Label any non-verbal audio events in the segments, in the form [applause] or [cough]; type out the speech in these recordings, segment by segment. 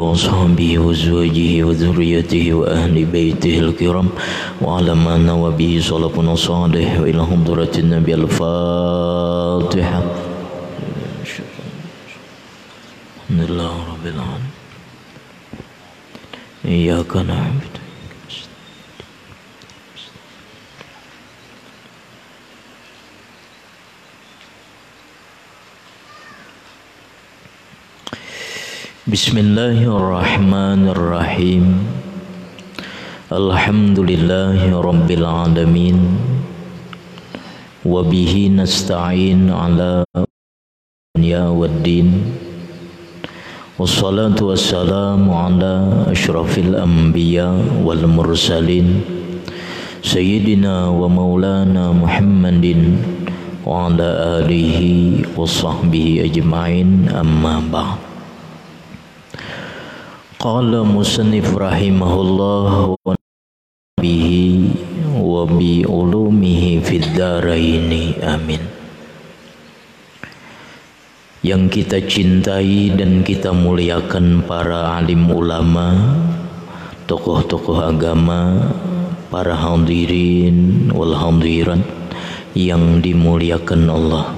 وصحبه وزوجه وذريته وأهل بيته الكرام وعلى ما نوى به صلفنا صالح وإلى حضرة النبي الفاتحة. الحمد لله رب العالمين. إياك نعبد Bismillahirrahmanirrahim. Alhamdulillahi Rabbil Alamin. Wabihi nasta'in ala dunya waddin Wassalatu wassalamu ala ashrafil anbiya wal mursalin. Sayyidina wa maulana Muhammadin Wa ala alihi wa sahbihi ajma'in. Amma ba'd Qala musannif rahimahullah wa bihi wa bi ulumihi fid dharaini amin. Yang kita cintai dan kita muliakan para alim ulama tokoh-tokoh agama para hadirin wal hadirat yang dimuliakan Allah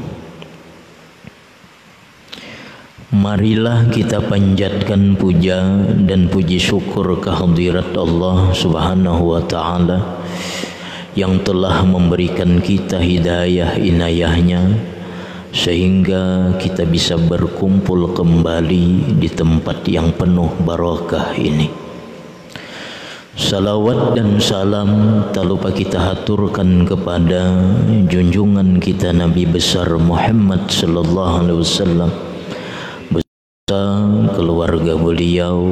Marilah kita panjatkan puja dan puji syukur kehadirat Allah Subhanahu wa taala yang telah memberikan kita hidayah inayahnya sehingga kita bisa berkumpul kembali di tempat yang penuh barakah ini. Salawat dan salam tak lupa kita haturkan kepada junjungan kita Nabi besar Muhammad sallallahu alaihi wasallam keluarga beliau,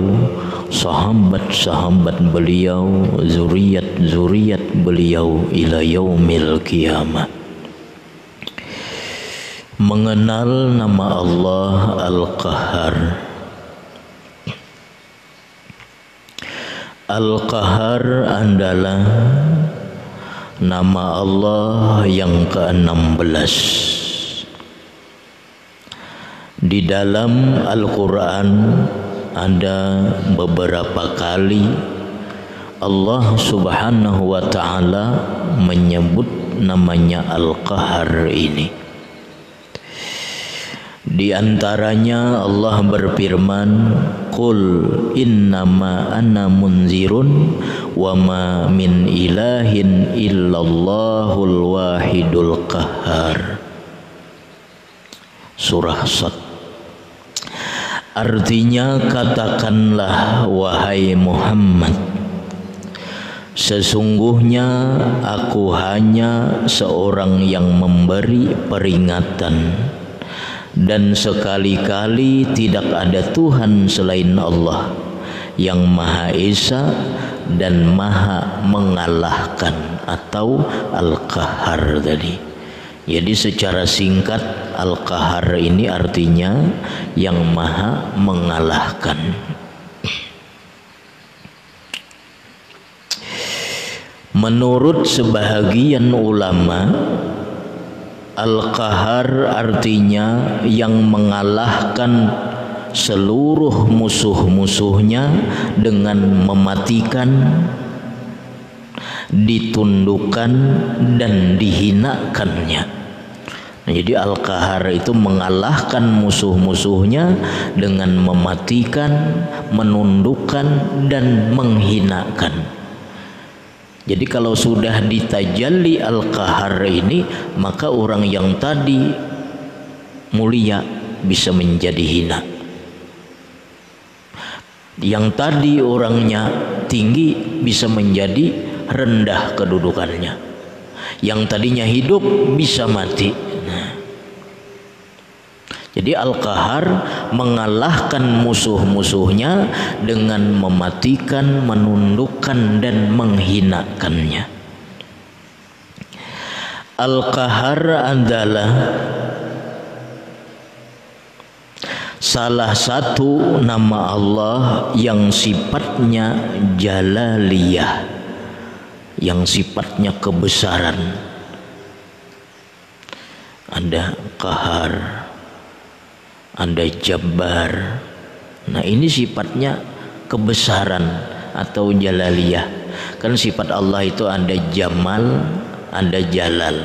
sahabat-sahabat beliau, zuriat-zuriat beliau ila yaumil kiamat. Mengenal nama Allah Al-Qahar. Al-Qahar adalah nama Allah yang ke-16 di dalam Al-Quran ada beberapa kali Allah subhanahu wa ta'ala menyebut namanya Al-Qahar ini. Di antaranya Allah berfirman, "Qul innama ana munzirun wa ma min ilahin illallahul wahidul qahhar." Surah Sad Artinya katakanlah wahai Muhammad Sesungguhnya aku hanya seorang yang memberi peringatan. Dan sekali-kali tidak ada Tuhan selain Allah Yang Maha Esa dan Maha mengalahkan Atau Al-Qahar tadi jadi secara singkat Al-Qahar ini artinya yang maha mengalahkan. Menurut sebahagian ulama Al-Qahar artinya yang mengalahkan seluruh musuh-musuhnya dengan mematikan ditundukkan dan dihinakannya jadi Al-Qahar itu mengalahkan musuh-musuhnya dengan mematikan, menundukkan dan menghinakan. Jadi kalau sudah ditajalli Al-Qahar ini, maka orang yang tadi mulia bisa menjadi hina. Yang tadi orangnya tinggi bisa menjadi rendah kedudukannya. Yang tadinya hidup bisa mati. Jadi Al-Qahar mengalahkan musuh-musuhnya dengan mematikan, menundukkan dan menghinakannya. Al-Qahar adalah salah satu nama Allah yang sifatnya jalaliyah yang sifatnya kebesaran ada kahar ada Jabbar Nah, ini sifatnya kebesaran atau jalaliyah. Kan sifat Allah itu ada jamal, ada jalal.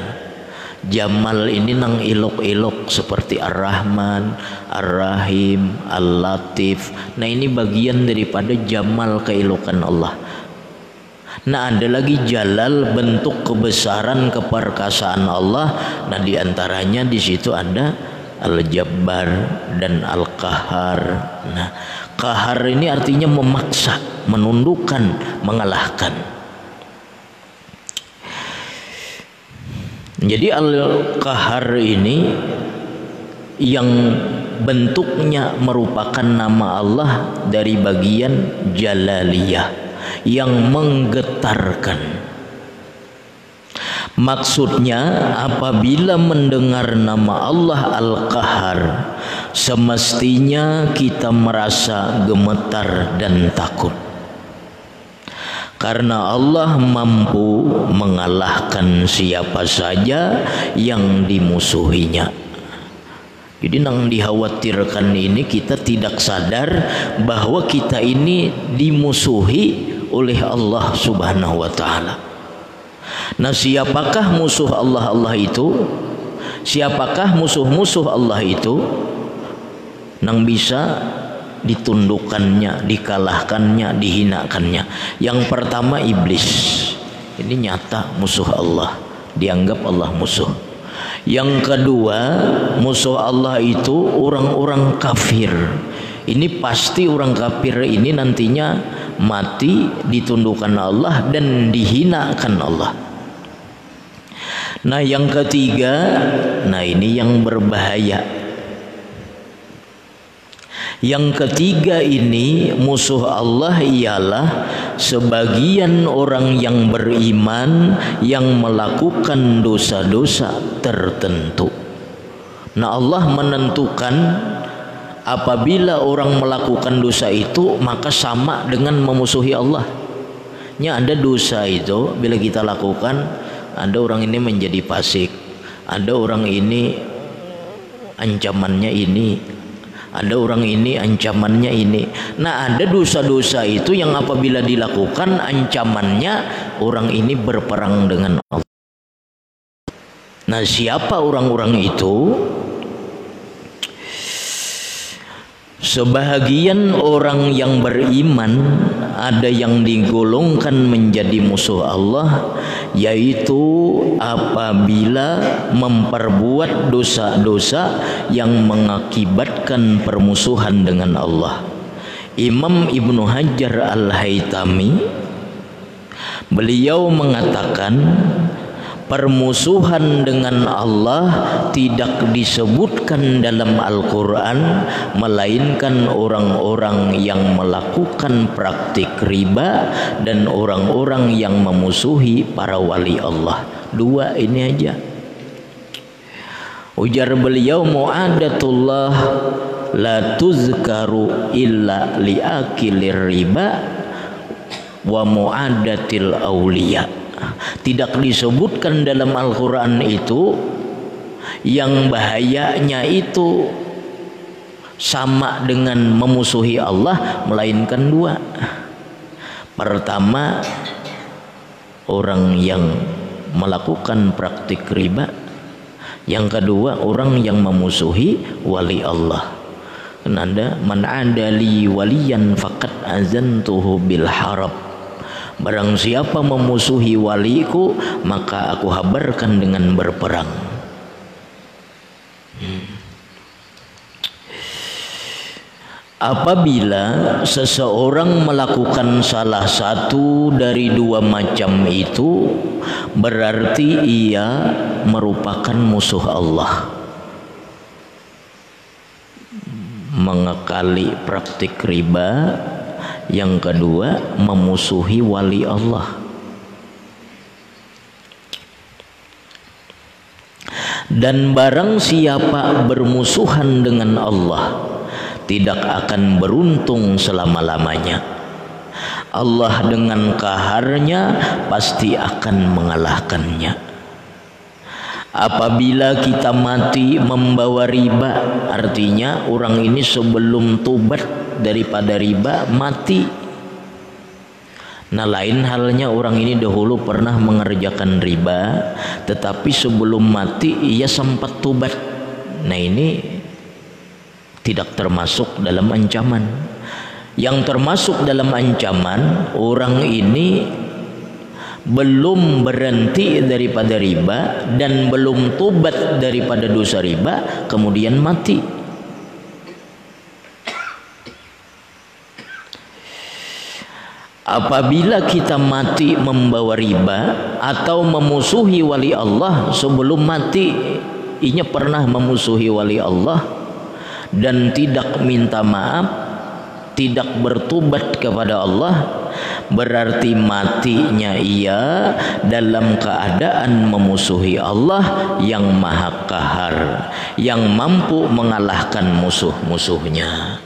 Jamal ini nang ilok-ilok seperti Ar-Rahman, Ar-Rahim, Al-Latif. Nah ini bagian daripada jamal keilokan Allah. Nah ada lagi jalal bentuk kebesaran keperkasaan Allah. Nah di antaranya di situ ada Al-Jabbar dan Al-Qahar. Nah kahar ini artinya memaksa, menundukkan, mengalahkan. Jadi Al-Qahar ini yang bentuknya merupakan nama Allah dari bagian Jalaliyah yang menggetarkan. Maksudnya apabila mendengar nama Allah Al-Qahar semestinya kita merasa gemetar dan takut karena Allah mampu mengalahkan siapa saja yang dimusuhinya. Jadi yang dikhawatirkan ini kita tidak sadar bahwa kita ini dimusuhi oleh Allah Subhanahu wa taala. Nah, siapakah musuh Allah Allah itu? Siapakah musuh-musuh Allah itu? Nang bisa ditundukkannya, dikalahkannya, dihinakannya. Yang pertama iblis. Ini nyata musuh Allah, dianggap Allah musuh. Yang kedua, musuh Allah itu orang-orang kafir. Ini pasti orang kafir ini nantinya mati ditundukkan Allah dan dihinakan Allah. Nah, yang ketiga, nah ini yang berbahaya yang ketiga ini musuh Allah ialah sebagian orang yang beriman yang melakukan dosa-dosa tertentu. Nah Allah menentukan apabila orang melakukan dosa itu maka sama dengan memusuhi Allah. Nya ada dosa itu bila kita lakukan ada orang ini menjadi fasik, ada orang ini ancamannya ini, ada orang ini ancamannya ini. Nah, ada dosa-dosa itu yang apabila dilakukan ancamannya orang ini berperang dengan Allah. Nah, siapa orang-orang itu? Sebahagian orang yang beriman ada yang digolongkan menjadi musuh Allah yaitu apabila memperbuat dosa-dosa yang mengakibatkan permusuhan dengan Allah. Imam Ibnu Hajar Al-Haytami beliau mengatakan permusuhan dengan Allah tidak disebutkan dalam Al-Quran melainkan orang-orang yang melakukan praktik riba dan orang-orang yang memusuhi para wali Allah. Dua ini aja. Ujar beliau mu'adatullah la tuzkaru illa liakilir riba wa mu'adatil awliya' tidak disebutkan dalam Al-Quran itu yang bahayanya itu sama dengan memusuhi Allah melainkan dua. Pertama orang yang melakukan praktik riba. Yang kedua orang yang memusuhi wali Allah. Anda man adali waliyan faqad azantuhu bil harab Barang siapa memusuhi waliku Maka aku habarkan dengan berperang hmm. Apabila seseorang melakukan salah satu dari dua macam itu Berarti ia merupakan musuh Allah Mengekali praktik riba yang kedua memusuhi wali Allah. Dan barang siapa bermusuhan dengan Allah tidak akan beruntung selama-lamanya. Allah dengan kaharnya pasti akan mengalahkannya. Apabila kita mati membawa riba artinya orang ini sebelum tobat daripada riba mati. Nah lain halnya orang ini dahulu pernah mengerjakan riba Tetapi sebelum mati ia sempat tubat Nah ini tidak termasuk dalam ancaman. Yang termasuk dalam ancaman Orang ini belum berhenti daripada riba Dan belum tubat daripada dosa riba Kemudian mati Apabila kita mati membawa riba atau memusuhi wali Allah sebelum mati inya pernah memusuhi wali Allah dan tidak minta maaf, tidak bertobat kepada Allah, berarti matinya ia dalam keadaan memusuhi Allah yang Maha Kahar, yang mampu mengalahkan musuh-musuhnya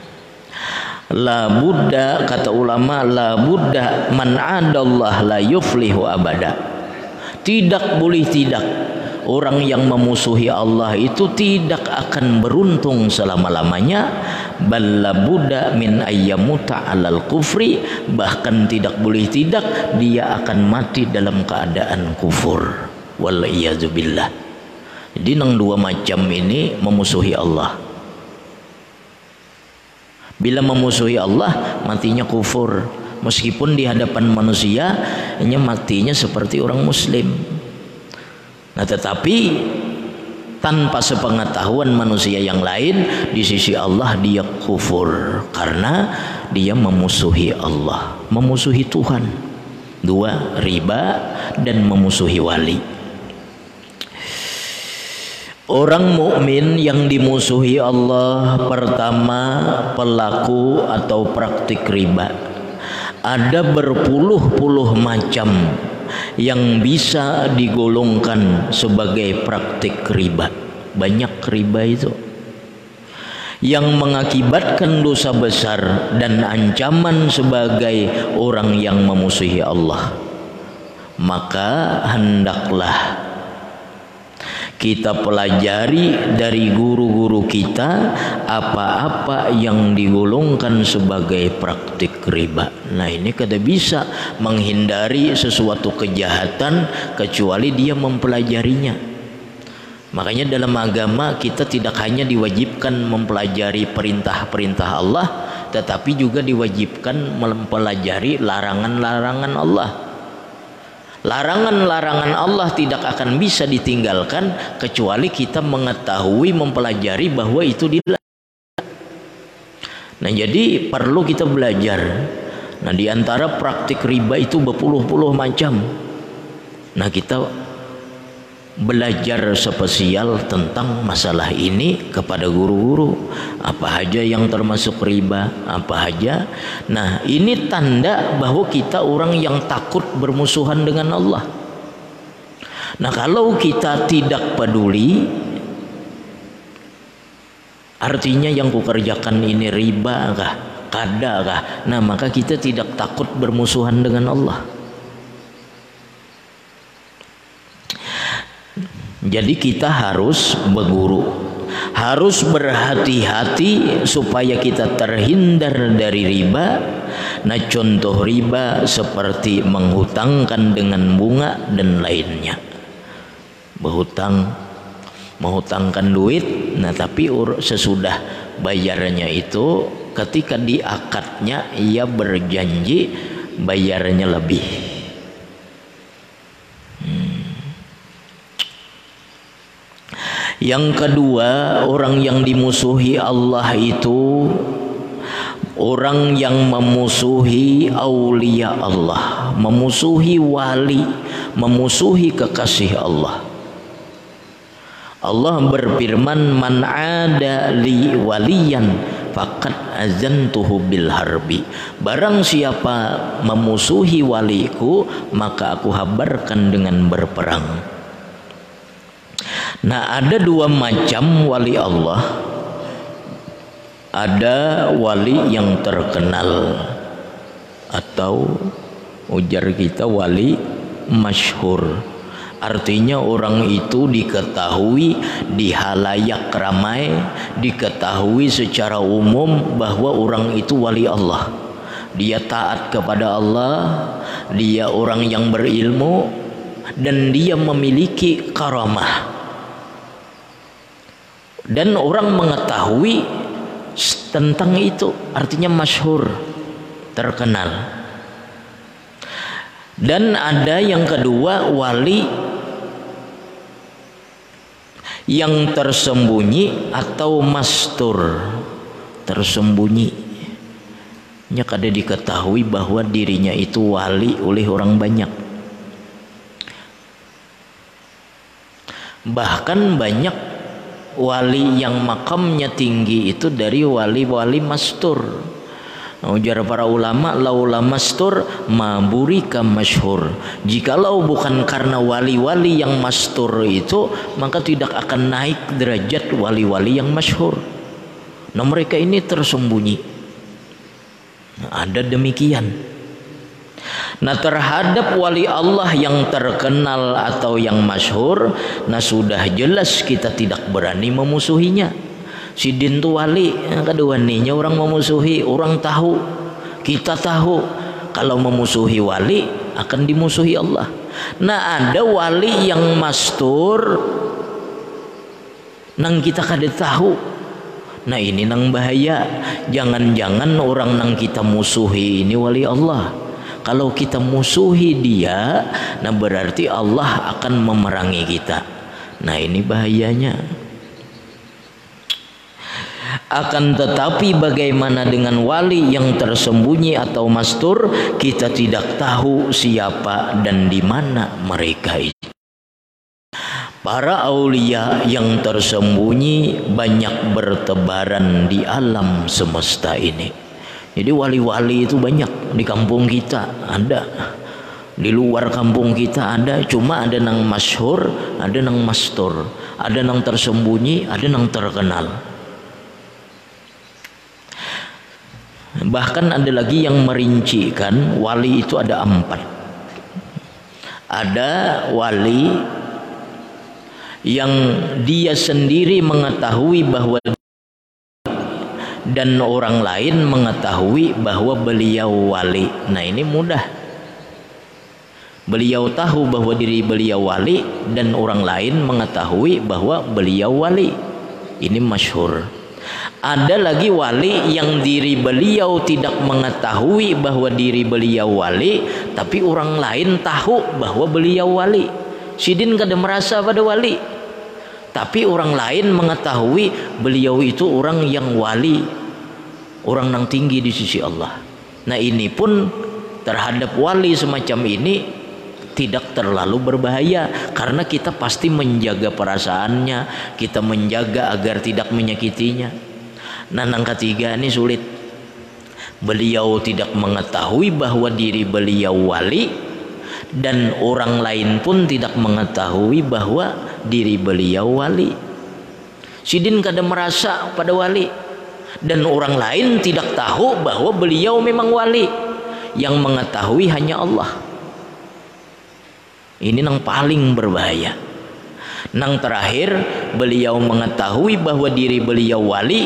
la buddha kata ulama la buddha man adallah la yuflihu abada. Tidak boleh tidak. Orang yang memusuhi Allah itu tidak akan beruntung selama-lamanya. Balla buddha min ayyamuta alal kufri. Bahkan tidak boleh tidak dia akan mati dalam keadaan kufur. Wal billah. Jadi nang dua macam ini memusuhi Allah Bila memusuhi Allah, matinya kufur. Meskipun di hadapan manusia, hanya matinya seperti orang muslim. Nah, tetapi tanpa sepengetahuan manusia yang lain di sisi Allah dia kufur karena dia memusuhi Allah, memusuhi Tuhan. Dua, riba dan memusuhi wali. Orang mukmin yang dimusuhi Allah pertama pelaku atau praktik riba. Ada berpuluh-puluh macam yang bisa digolongkan sebagai praktik riba. Banyak riba itu yang mengakibatkan dosa besar dan ancaman sebagai orang yang memusuhi Allah. Maka hendaklah kita pelajari dari guru-guru kita apa-apa yang digolongkan sebagai praktik riba. Nah ini kada bisa menghindari sesuatu kejahatan kecuali dia mempelajarinya. Makanya dalam agama kita tidak hanya diwajibkan mempelajari perintah-perintah Allah, tetapi juga diwajibkan mempelajari larangan-larangan Allah. Larangan-larangan Allah tidak akan bisa ditinggalkan kecuali kita mengetahui mempelajari bahwa itu dilarang. Nah, jadi perlu kita belajar. Nah, di antara praktik riba itu berpuluh-puluh macam. Nah, kita belajar spesial tentang masalah ini kepada guru-guru. Apa aja yang termasuk riba apa aja. Nah ini tanda bahwa kita orang yang takut bermusuhan dengan Allah. Nah kalau kita tidak peduli artinya yang kukerjakan ini riba kah kada kah? Nah maka kita tidak takut bermusuhan dengan Allah Jadi kita harus berguru, harus berhati-hati supaya kita terhindar dari riba. Nah, contoh riba seperti menghutangkan dengan bunga dan lainnya. Berhutang, menghutangkan duit, nah tapi sesudah bayarnya itu ketika di akadnya ia berjanji bayarnya lebih. Yang kedua, orang yang dimusuhi Allah itu orang yang memusuhi aulia Allah, memusuhi wali, memusuhi kekasih Allah. Allah berfirman man ada li waliyan faqad azantuhu bil harbi barang siapa memusuhi waliku maka aku habarkan dengan berperang Nah, ada dua macam wali Allah. Ada wali yang terkenal atau ujar kita wali masyhur. Artinya orang itu diketahui di halayak ramai, diketahui secara umum bahwa orang itu wali Allah. Dia taat kepada Allah, dia orang yang berilmu dan dia memiliki karamah. Dan orang mengetahui tentang itu, artinya masyhur, terkenal. Dan ada yang kedua wali yang tersembunyi atau mastur tersembunyi nya kada diketahui bahwa dirinya itu wali oleh orang banyak bahkan banyak wali yang makamnya tinggi itu dari wali-wali mastur Ujar para ulama laula mastur maburika masyhur. Jikalau bukan karena wali-wali yang mastur itu maka tidak akan naik derajat wali-wali yang masyhur. Nah mereka ini tersembunyi. Nah, ada demikian. Nah terhadap wali Allah yang terkenal atau yang masyhur, nah sudah jelas kita tidak berani memusuhinya. Sidin tu wali kedua nih orang memusuhi orang tahu kita tahu. Kalau memusuhi wali akan dimusuhi Allah. Nah ada wali yang mastur nang kita kada tahu. Nah ini nang bahaya. Jangan-jangan orang nang kita musuhi ini wali Allah kalau kita musuhi dia nah berarti Allah akan memerangi kita nah ini bahayanya akan tetapi bagaimana dengan wali yang tersembunyi atau mastur kita tidak tahu siapa dan di mana mereka itu. Para aulia yang tersembunyi banyak bertebaran di alam semesta ini. Jadi wali-wali itu banyak di kampung kita ada. Di luar kampung kita ada, cuma ada nang masyhur, ada nang mastur, ada nang tersembunyi, ada nang terkenal. Bahkan ada lagi yang merincikan wali itu ada empat. Ada wali yang dia sendiri mengetahui bahwa dan orang lain mengetahui bahwa beliau wali. Nah ini mudah. Beliau tahu bahwa diri beliau wali dan orang lain mengetahui bahwa beliau wali. Ini masyhur. Ada lagi wali yang diri beliau tidak mengetahui bahwa diri beliau wali, tapi orang lain tahu bahwa beliau wali. Sidin kada merasa pada wali, tapi orang lain mengetahui beliau itu orang yang wali, orang yang tinggi di sisi Allah. Nah ini pun terhadap wali semacam ini tidak terlalu berbahaya karena kita pasti menjaga perasaannya, kita menjaga agar tidak menyakitinya. Nanang ketiga ini sulit. Beliau tidak mengetahui bahwa diri beliau wali dan orang lain pun tidak mengetahui bahwa diri beliau wali. Sidin kada merasa pada wali dan orang lain tidak tahu bahwa beliau memang wali. Yang mengetahui hanya Allah. Ini yang paling berbahaya. Nang terakhir beliau mengetahui bahwa diri beliau wali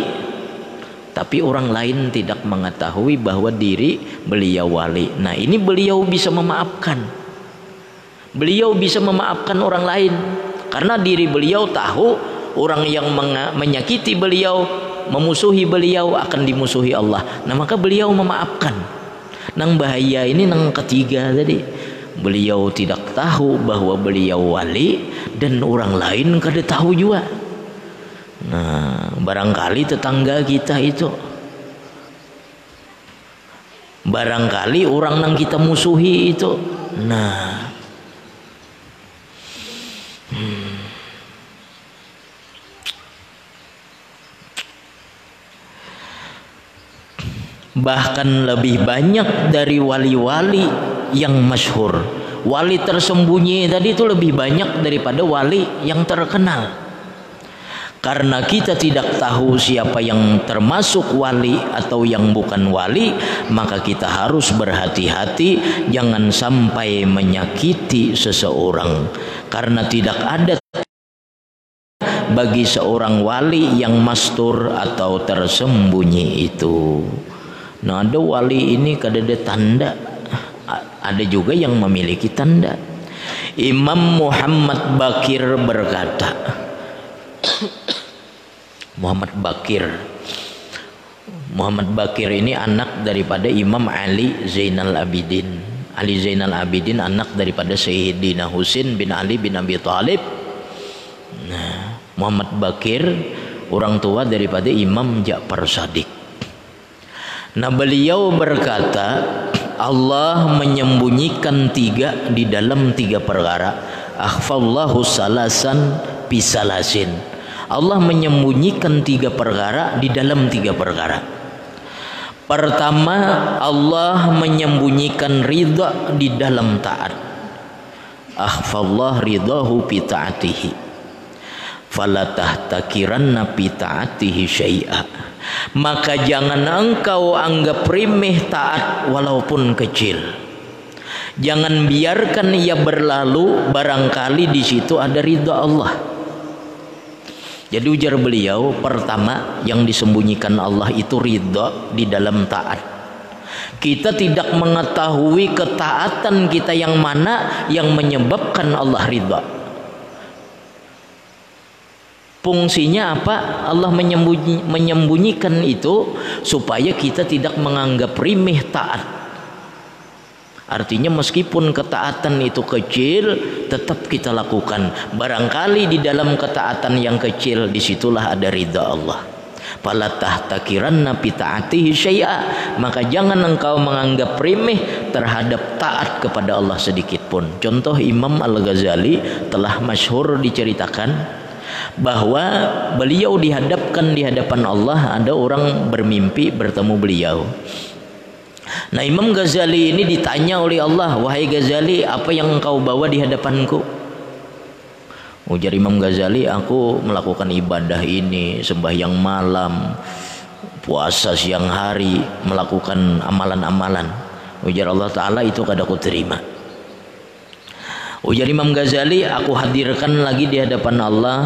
tapi orang lain tidak mengetahui bahwa diri beliau wali. Nah, ini beliau bisa memaafkan. Beliau bisa memaafkan orang lain karena diri beliau tahu orang yang menyakiti beliau, memusuhi beliau akan dimusuhi Allah. Nah, maka beliau memaafkan. Nang bahaya ini nang ketiga tadi. Beliau tidak tahu bahwa beliau wali dan orang lain kada tahu juga. Nah, barangkali tetangga kita itu barangkali orang yang kita musuhi itu. Nah, bahkan lebih banyak dari wali-wali yang masyhur. Wali tersembunyi tadi itu lebih banyak daripada wali yang terkenal. karena kita tidak tahu siapa yang termasuk wali atau yang bukan wali maka kita harus berhati-hati jangan sampai menyakiti seseorang karena tidak ada bagi seorang wali yang mastur atau tersembunyi itu nah ada wali ini kada ada tanda. Ada juga yang memiliki tanda. Imam Muhammad Bakir berkata Muhammad Bakir. Muhammad Bakir ini anak daripada Imam Ali Zainal Abidin. Ali Zainal Abidin anak daripada Sayyidina Husin bin Ali bin Abi Thalib nah, Muhammad Bakir orang tua daripada Imam Ja'far Sadiq nah beliau berkata Allah menyembunyikan tiga di dalam tiga perkara akhfallahu salasan pisalasin Allah menyembunyikan tiga perkara di dalam tiga perkara. Pertama, Allah menyembunyikan ridha di dalam taat. Akhfallah ridahu fi ta'atihi. Fala tahtakiranna fi ta'atihi. Maka jangan engkau anggap remeh taat walaupun kecil. Jangan biarkan ia berlalu barangkali di situ ada ridha Allah. Jadi ujar beliau pertama yang disembunyikan Allah itu ridha di dalam taat. Kita tidak mengetahui ketaatan kita yang mana yang menyebabkan Allah ridha. Fungsinya apa? Allah menyembunyi, menyembunyikan itu supaya kita tidak menganggap rimih taat Artinya meskipun ketaatan itu kecil tetap kita lakukan. Barangkali di dalam ketaatan yang kecil di situlah ada ridha Allah. Tahtakiranna fi ta'atihi syai'a. Maka jangan engkau menganggap remeh terhadap taat kepada Allah sedikit pun. Contoh Imam Al-Ghazali telah masyhur diceritakan bahwa beliau dihadapkan di hadapan Allah ada orang bermimpi bertemu beliau Nah Imam Ghazali ini ditanya oleh Allah, wahai Ghazali, apa yang engkau bawa di hadapanku? Ujar Imam Ghazali, aku melakukan ibadah ini, sembahyang malam, puasa siang hari, melakukan amalan-amalan. Ujar Allah Ta'ala itu kada aku terima. Ujar Imam Ghazali, aku hadirkan lagi di hadapan Allah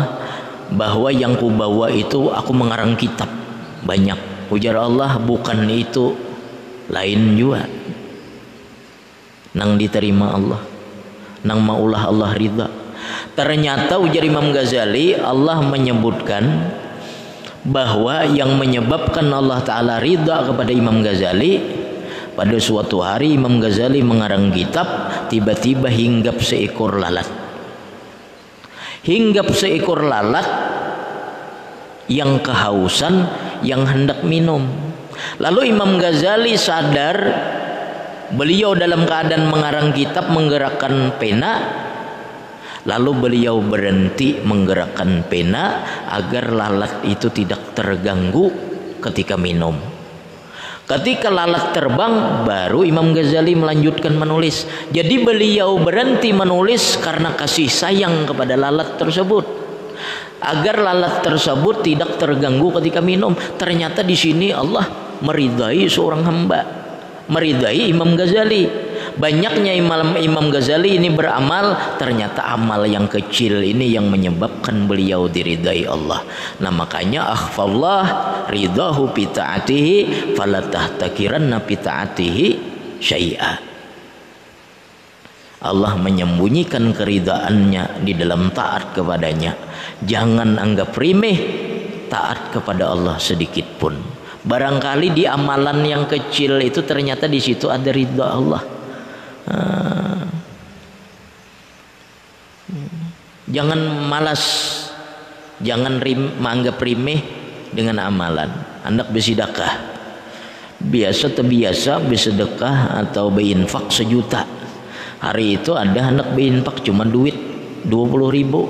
bahwa yang ku bawa itu aku mengarang kitab banyak. Ujar Allah, bukan itu lain juga. Nang diterima Allah. Nang maulah Allah ridha. Ternyata ujar Imam Ghazali Allah menyebutkan bahwa yang menyebabkan Allah Ta'ala ridha kepada Imam Ghazali pada suatu hari Imam Ghazali mengarang kitab tiba-tiba hinggap seekor lalat. Hinggap seekor lalat yang kehausan yang hendak minum. Lalu Imam Ghazali sadar beliau dalam keadaan mengarang kitab menggerakkan pena. Lalu beliau berhenti menggerakkan pena agar lalat itu tidak terganggu ketika minum. Ketika lalat terbang baru Imam Ghazali melanjutkan menulis. Jadi beliau berhenti menulis karena kasih sayang kepada lalat tersebut agar lalat tersebut tidak terganggu ketika minum. Ternyata di sini Allah meridai seorang hamba meridai Imam Ghazali banyaknya Imam Imam Ghazali ini beramal ternyata amal yang kecil ini yang menyebabkan beliau diridai Allah. Nah makanya akhfallah ridahu fi ta'atihi fala tahtakiranna fi ta'atihi syai'a. Allah menyembunyikan keridaannya di dalam taat kepadanya. Jangan anggap remeh taat kepada Allah sedikit pun. Barangkali di amalan yang kecil itu ternyata di situ ada ridha Allah. Ah. Jangan malas, jangan rim, menganggap remeh dengan amalan. Anak bersedekah. Biasa terbiasa bersedekah atau berinfak sejuta. Hari itu ada anak berinfak cuma duit 20 ribu.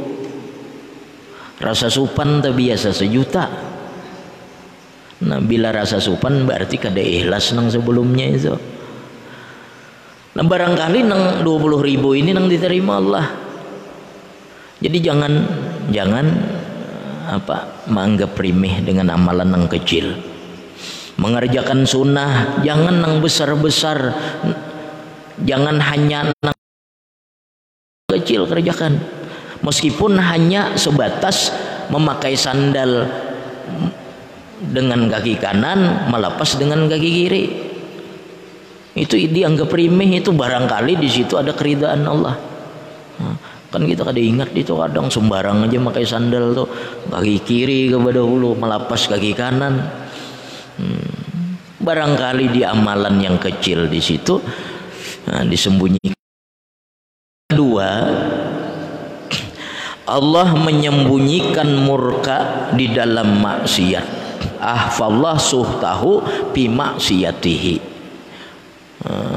Rasa supan terbiasa sejuta Nah, bila rasa supan berarti kada ikhlas nang sebelumnya itu. Nah, barangkali nang 20 ribu ini nang diterima Allah. Jadi jangan jangan apa menganggap remeh dengan amalan yang kecil. Mengerjakan sunnah jangan yang besar-besar jangan hanya yang kecil kerjakan. Meskipun hanya sebatas memakai sandal dengan kaki kanan melepas dengan kaki kiri itu dianggap remeh itu barangkali di situ ada keridaan Allah. Kan kita kada ingat itu kadang sembarang aja pakai sandal tuh kaki kiri kepada hulu melapas kaki kanan. Hmm. barangkali di amalan yang kecil di situ nah, disembunyikan. Kedua Allah menyembunyikan murka di dalam maksiat. Ahfallah suhtahu bi maksiatihi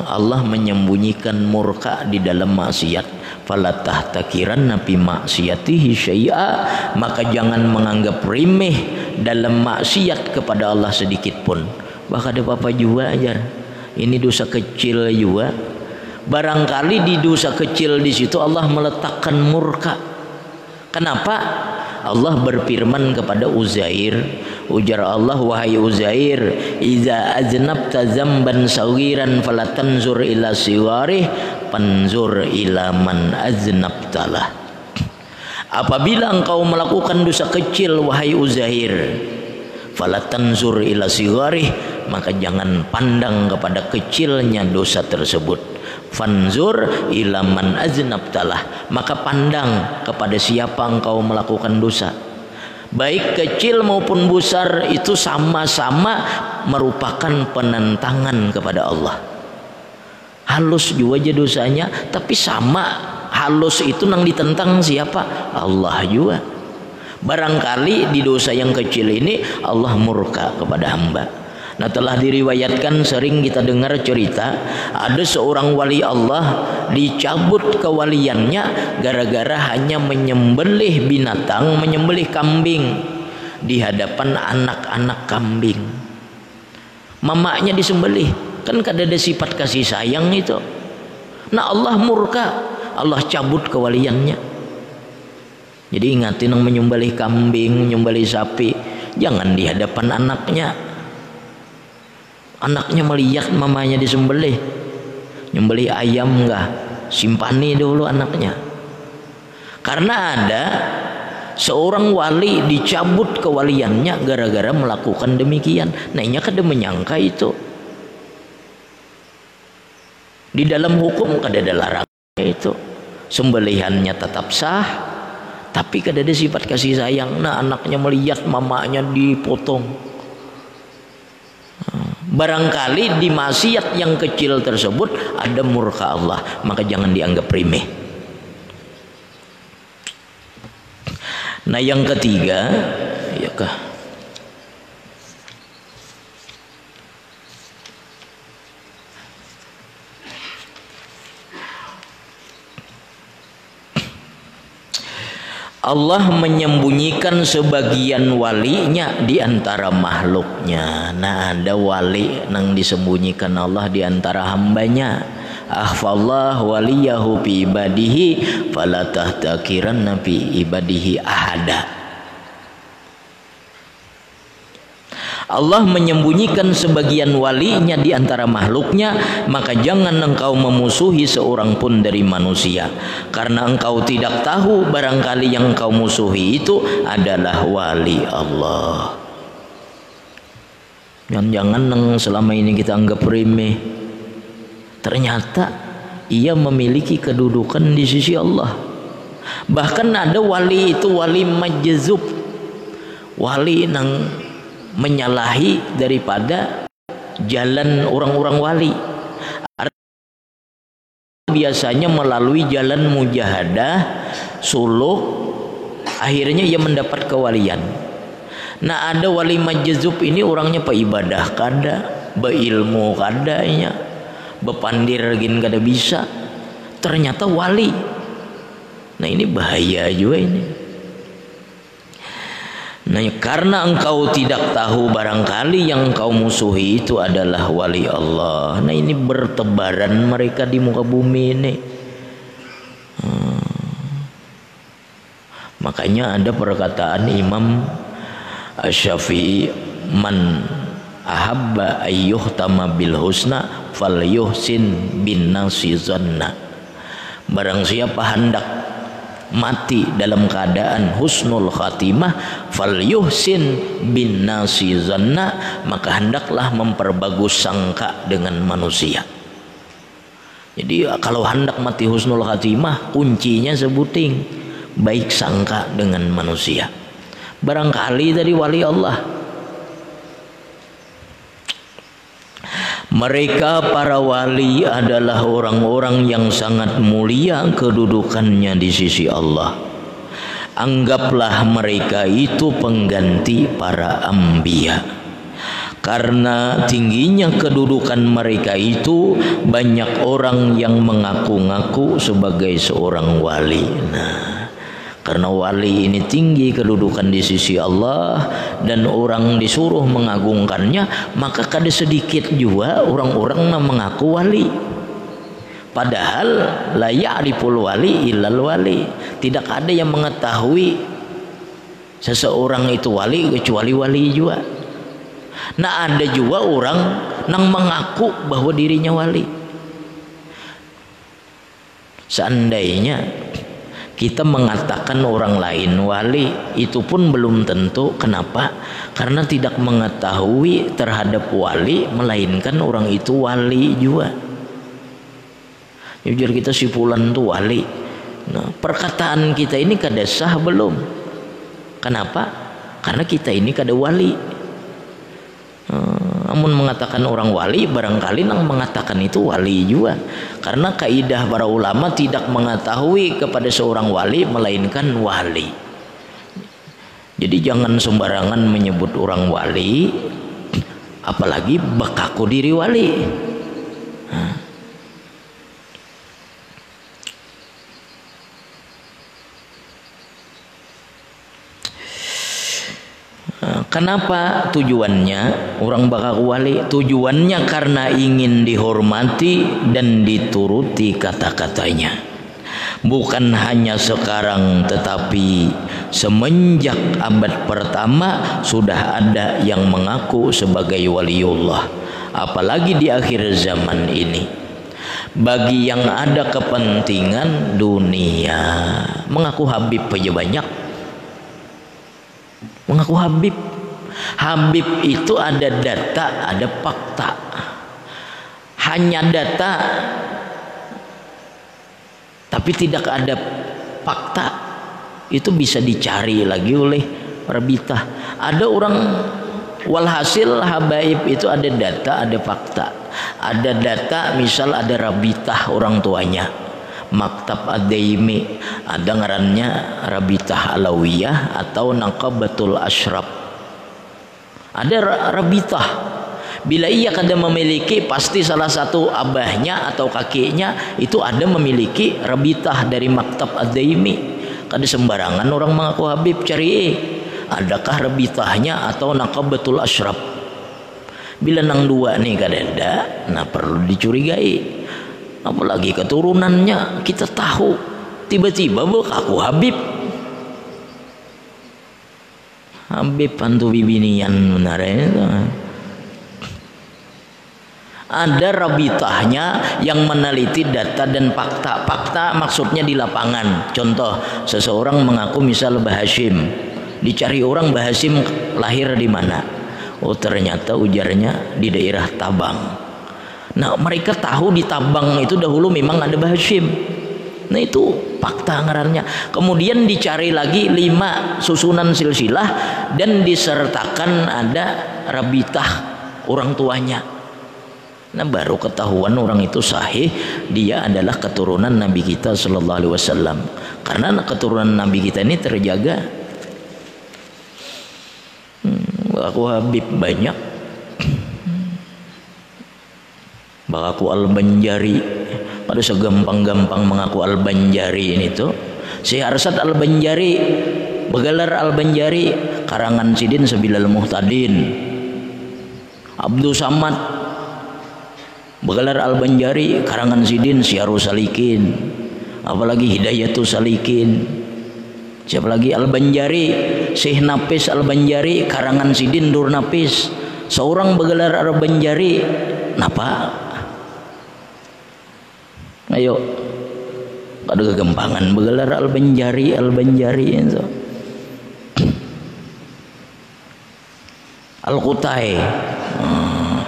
Allah menyembunyikan murka di dalam maksiat. Fala tahtakiran nabi maksiatihi syai'a. Maka jangan menganggap remeh dalam maksiat kepada Allah sedikit pun. Bahkan ada apa juga aja ini dosa kecil juga. Barangkali di dosa kecil di situ Allah meletakkan murka. Kenapa? Allah berfirman kepada Uzair ujar Allah wahai Uzair iza aznabta zamban sawiran falatanzur ila siwarih panzur ila man aznabtalah. Apabila engkau melakukan dosa kecil wahai Uzair falatanzur ila siwarih maka jangan pandang kepada kecilnya dosa tersebut. Fanzur ila man aznabtalah maka pandang kepada siapa engkau melakukan dosa baik kecil maupun besar itu sama-sama merupakan penentangan kepada Allah. Halus juga aja dosanya tapi sama. Halus itu nang ditentang siapa? Allah juga. Barangkali di dosa yang kecil ini Allah murka kepada hamba Nah telah diriwayatkan sering kita dengar cerita ada seorang wali Allah dicabut kewaliannya gara-gara hanya menyembelih binatang, menyembelih kambing di hadapan anak-anak kambing. Mamanya disembelih, kan kada ada sifat kasih sayang itu. Nah Allah murka, Allah cabut kewaliannya. Jadi ingatin yang menyembelih kambing, menyembelih sapi, jangan di hadapan anaknya, anaknya melihat mamanya disembelih. Nyembelih ayam enggak simpani dulu anaknya. Karena ada seorang wali dicabut kewaliannya gara-gara melakukan demikian. Nah ini kada menyangka itu. Di dalam hukum kada ada larangan itu. Sembelihannya tetap sah tapi kada ada sifat kasih sayang. Nah anaknya melihat mamanya dipotong Barangkali di maksiat yang kecil tersebut ada murka Allah, maka jangan dianggap remeh. Nah, yang ketiga, ya kah? Allah menyembunyikan sebagian walinya di antara makhluknya. Nah, ada wali yang disembunyikan Allah di antara hambanya. Ahfallah waliyahu fi ibadihi fala tahtakiran nabi ibadihi ahada. Allah menyembunyikan sebagian walinya di antara makhluknya maka jangan engkau memusuhi seorang pun dari manusia. Karena engkau tidak tahu barangkali yang engkau musuhi itu adalah wali Allah. Jangan-jangan yang selama ini kita anggap remeh. Ternyata ia memiliki kedudukan di sisi Allah. Bahkan ada wali itu wali majzub. Wali yang menyalahi daripada jalan orang-orang wali. Biasanya melalui jalan mujahadah suluk akhirnya ia mendapat kewalian. Nah ada wali majzub ini orangnya ibadah kada beilmu kadanya bepandir gin kada bisa. Ternyata wali. Nah ini bahaya juga ini Nah, karena engkau tidak tahu barangkali yang engkau musuhi itu adalah wali Allah. Nah, ini bertebaran mereka di muka bumi ini. Hmm. Maka makanya ada perkataan Imam Syafi'i man ahabba ayyuh bil husna fal yuhsin bin nasizanna barang siapa hendak mati dalam keadaan husnul khatimah fal yuhsin bin nasizanna maka hendaklah memperbagus sangka dengan manusia. Jadi kalau hendak mati husnul khatimah kuncinya sebuting baik sangka dengan manusia. Barangkali dari wali Allah Mereka para wali adalah orang-orang yang sangat mulia kedudukannya di sisi Allah. Anggaplah mereka itu pengganti para ambia. Karena tingginya kedudukan mereka itu banyak orang yang mengaku-ngaku sebagai seorang wali. Nah, karena wali ini tinggi kedudukan di sisi Allah dan orang disuruh mengagungkannya maka kada sedikit juga orang-orang yang mengaku wali. Padahal la ya'riful wali illal wali. Tidak ada yang mengetahui seseorang itu wali kecuali wali juga. Nah ada juga orang yang mengaku bahwa dirinya wali. Seandainya kita mengatakan orang lain wali itu pun belum tentu. Kenapa? Karena tidak mengetahui terhadap wali melainkan orang itu wali juga. Jujur kita si fulan itu wali. Nah, perkataan kita ini kada sah belum? Kenapa? Karena kita ini kada wali. Hmm, namun mengatakan orang wali barangkali nang mengatakan itu wali juga. Karena kaidah para ulama tidak mengetahui kepada seorang wali melainkan wali. Jadi jangan sembarangan menyebut orang wali apalagi bekaku diri wali Kenapa tujuannya orang bakal wali? Tujuannya karena ingin dihormati dan dituruti kata-katanya. Bukan hanya sekarang tetapi semenjak abad pertama sudah ada yang mengaku sebagai waliullah. Apalagi di akhir zaman ini. Bagi yang ada kepentingan dunia mengaku Habib aja banyak mengaku Habib Habib itu ada data, ada fakta. Hanya data tapi tidak ada fakta. Itu bisa dicari lagi oleh Rabita. Ada orang walhasil habaib itu ada data, ada fakta. Ada data misal ada Rabita orang tuanya. Maktab Adaimi ada ngarannya Rabitah Alawiyah atau Naqabatul Ashraf ada rabitah bila ia kada memiliki pasti salah satu abahnya atau kakinya itu ada memiliki rabitah dari maktab ad-daimi. Kada sembarangan orang mengaku habib cari adakah rabitahnya atau naqabatul ashraf? Bila nang dua nih kada ada nah perlu dicurigai. Apalagi keturunannya kita tahu. Tiba-tiba aku habib Habib pantu bibinian benar itu. Ada rabitahnya yang meneliti data dan fakta. Fakta maksudnya di lapangan. Contoh, seseorang mengaku misal Bahashim. Dicari orang Bahashim lahir di mana? Oh ternyata ujarnya di daerah Tabang. Nah mereka tahu di Tabang itu dahulu memang ada Bahashim. Nah itu fakta ngarannya. Kemudian dicari lagi lima susunan silsilah dan disertakan ada rabitah orang tuanya. Nah baru ketahuan orang itu sahih dia adalah keturunan Nabi kita Shallallahu Alaihi Wasallam. Karena keturunan Nabi kita ini terjaga. Hmm, aku Habib banyak. Bakaku Al-Banjari. Pada segampang-gampang mengaku Al-Banjari ini tuh. Si Arsad Al-Banjari Begalar Al-Banjari karangan Sidin Sabilal Muhtadin. Abdul Samad Begalar Al-Banjari karangan Sidin Syaru Salikin. Apalagi Hidayatul Salikin. Siapa lagi? Al-Banjari Napis Al-Banjari karangan Sidin Dur Napis seorang bergelar Al-Banjari napa ayo. Ada kegempangan. Bergelar Al-Banjari Al-Banjari itu Al-Qutai. Hmm.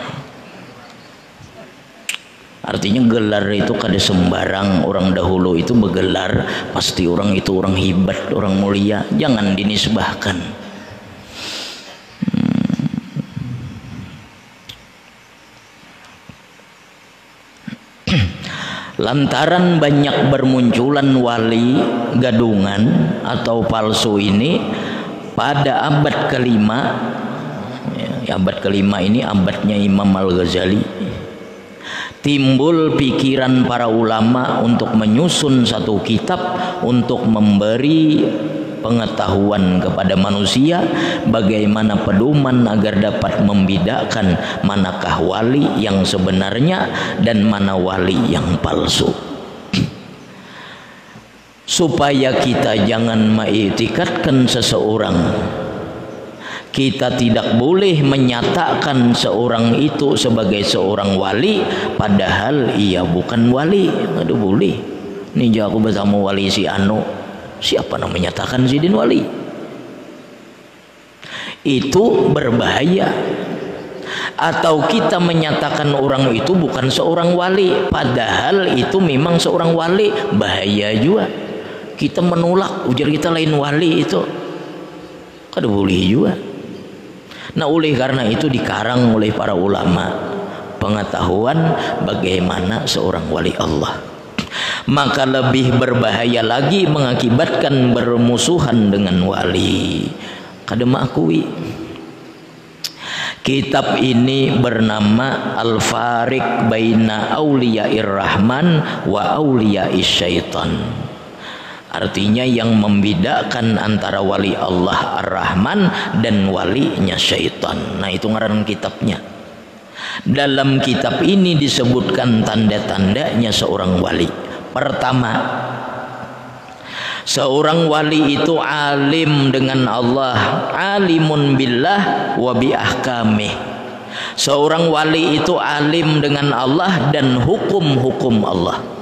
artinya gelar itu kada sembarang. Orang dahulu itu bergelar pasti orang itu orang hebat orang mulia. Jangan dinisbahkan lantaran banyak bermunculan wali gadungan atau palsu ini pada abad kelima abad kelima ini abadnya Imam Al-Ghazali timbul pikiran para ulama untuk menyusun satu kitab untuk memberi pengetahuan kepada manusia bagaimana pedoman agar dapat membedakan manakah wali yang sebenarnya dan mana wali yang palsu. [clears throat] Supaya kita jangan mengiktikatkan seseorang kita tidak boleh menyatakan seorang itu sebagai seorang wali padahal ia bukan wali. Aduh boleh. Ini aku bersama wali si Anu siapa yang menyatakan Sidin wali? Itu berbahaya. Atau kita menyatakan orang itu bukan seorang wali padahal itu memang seorang wali. Bahaya juga. Kita menolak ujar kita lain wali itu. Kada boleh juga. Nah oleh karena itu dikarang oleh para ulama. Pengetahuan bagaimana seorang wali Allah. Maka lebih berbahaya lagi mengakibatkan bermusuhan dengan wali. Kadang akui. Kitab ini bernama Al-Fariq Baina Auliya'ir Rahman wa Auliya'is Syaitan. Artinya yang membedakan antara wali Allah Ar-Rahman dan walinya syaitan. Nah itu ngaran kitabnya. Dalam kitab ini disebutkan tanda-tandanya seorang wali. Pertama, seorang wali itu alim dengan Allah, alimun billah wa bi ahkamih. Seorang wali itu alim dengan Allah dan hukum-hukum Allah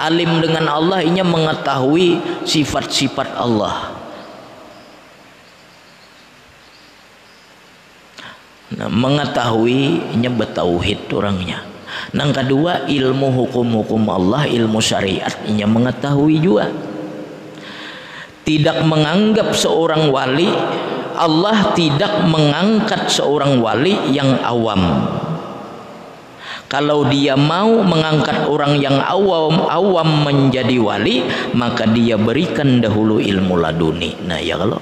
alim dengan Allah inya mengetahui sifat-sifat Allah nah, mengetahui inya bertauhid orangnya. Yang kedua ilmu hukum-hukum Allah ilmu syariat. Inya mengetahui juga. Tidak menganggap seorang wali Allah tidak mengangkat seorang wali yang awam. Kalau dia mau mengangkat orang yang awam awam menjadi wali maka dia berikan dahulu ilmu laduni. Nah ya kalau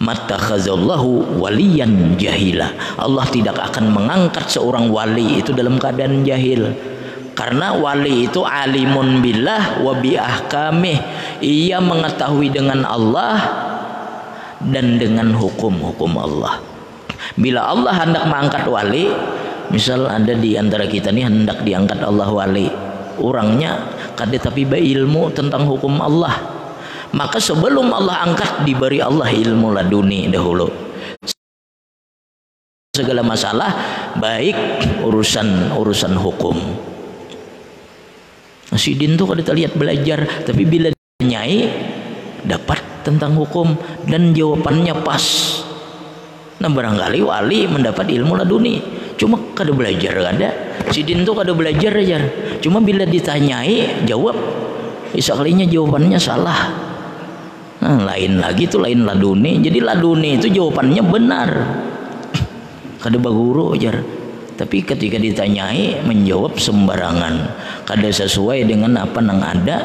matakhazallahu waliyan jahila. Allah tidak akan mengangkat seorang wali itu dalam keadaan jahil. Karena wali itu alimun billah wa bi ahkamih. Ia mengetahui dengan Allah dan dengan hukum-hukum Allah. Bila Allah hendak mengangkat wali misal ada di antara kita ini hendak diangkat Allah wali. Orangnya kada tapi ilmu tentang hukum Allah maka sebelum Allah angkat diberi Allah ilmu laduni dahulu. Segala masalah baik urusan urusan hukum. Sidin tuh kada lihat belajar tapi bila nyai dapat tentang hukum dan jawabannya pas. Nah barangkali wali mendapat ilmu laduni. Cuma kada belajar ada sidin tuh kada belajar aja cuma bila ditanyai jawab. Isaklinya jawabannya salah nah, lain lagi tuh lain laduni. Jadi laduni itu jawabannya benar. Kada baguru aja tapi ketika ditanyai menjawab sembarangan. Kada sesuai dengan apa yang ada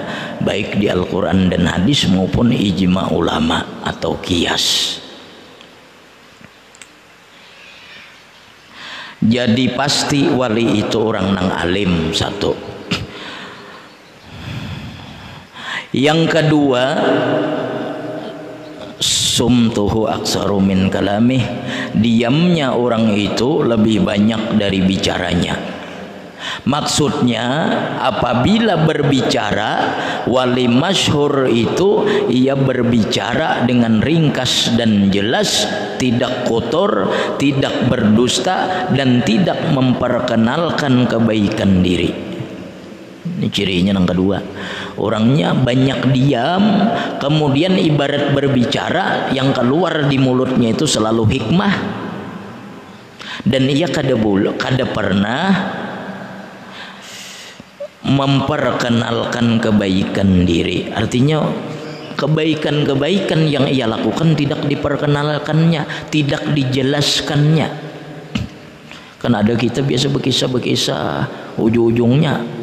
baik di Al-Quran dan hadis maupun ijma ulama atau kias. Jadi pasti wali itu orang nang alim satu. Yang kedua sumtuhu aksaru min kalamih diamnya orang itu lebih banyak dari bicaranya Maksudnya apabila berbicara wali masyhur itu ia berbicara dengan ringkas dan jelas, tidak kotor, tidak berdusta dan tidak memperkenalkan kebaikan diri. Ini cirinya yang kedua. Orangnya banyak diam, kemudian ibarat berbicara yang keluar di mulutnya itu selalu hikmah. Dan ia kada bulu, kada pernah memperkenalkan kebaikan diri. Artinya kebaikan-kebaikan yang ia lakukan tidak diperkenalkannya, tidak dijelaskannya. Kan ada kita biasa berkisah-berkisah ujung-ujungnya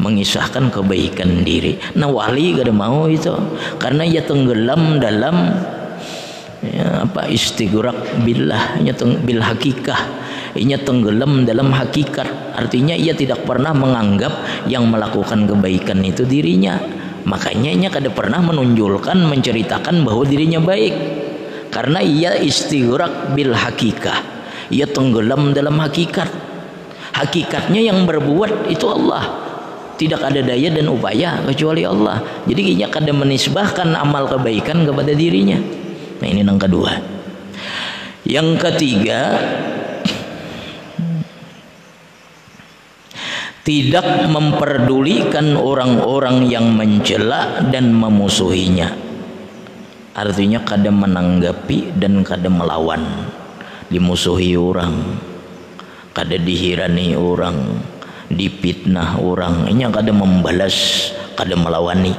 mengisahkan kebaikan diri. Nah wali gak ada mau itu. Karena ia tenggelam dalam ya, apa istighraq billah bil hakikah. Ia tenggelam dalam hakikat. Artinya ia tidak pernah menganggap yang melakukan kebaikan itu dirinya. Makanya ia kada pernah menunjukkan menceritakan bahwa dirinya baik. Karena ia istighraq bil hakikah. Ia tenggelam dalam hakikat. Hakikatnya yang berbuat itu Allah tidak ada daya dan upaya kecuali Allah. Jadi ia kada menisbahkan amal kebaikan kepada dirinya. Nah ini yang kedua. Yang ketiga tidak memperdulikan orang-orang yang mencela dan memusuhinya. Artinya kadang menanggapi dan kadang melawan. Dimusuhi orang kadang dihirani orang dipitnah orang. Ini kadang membalas kadang melawani.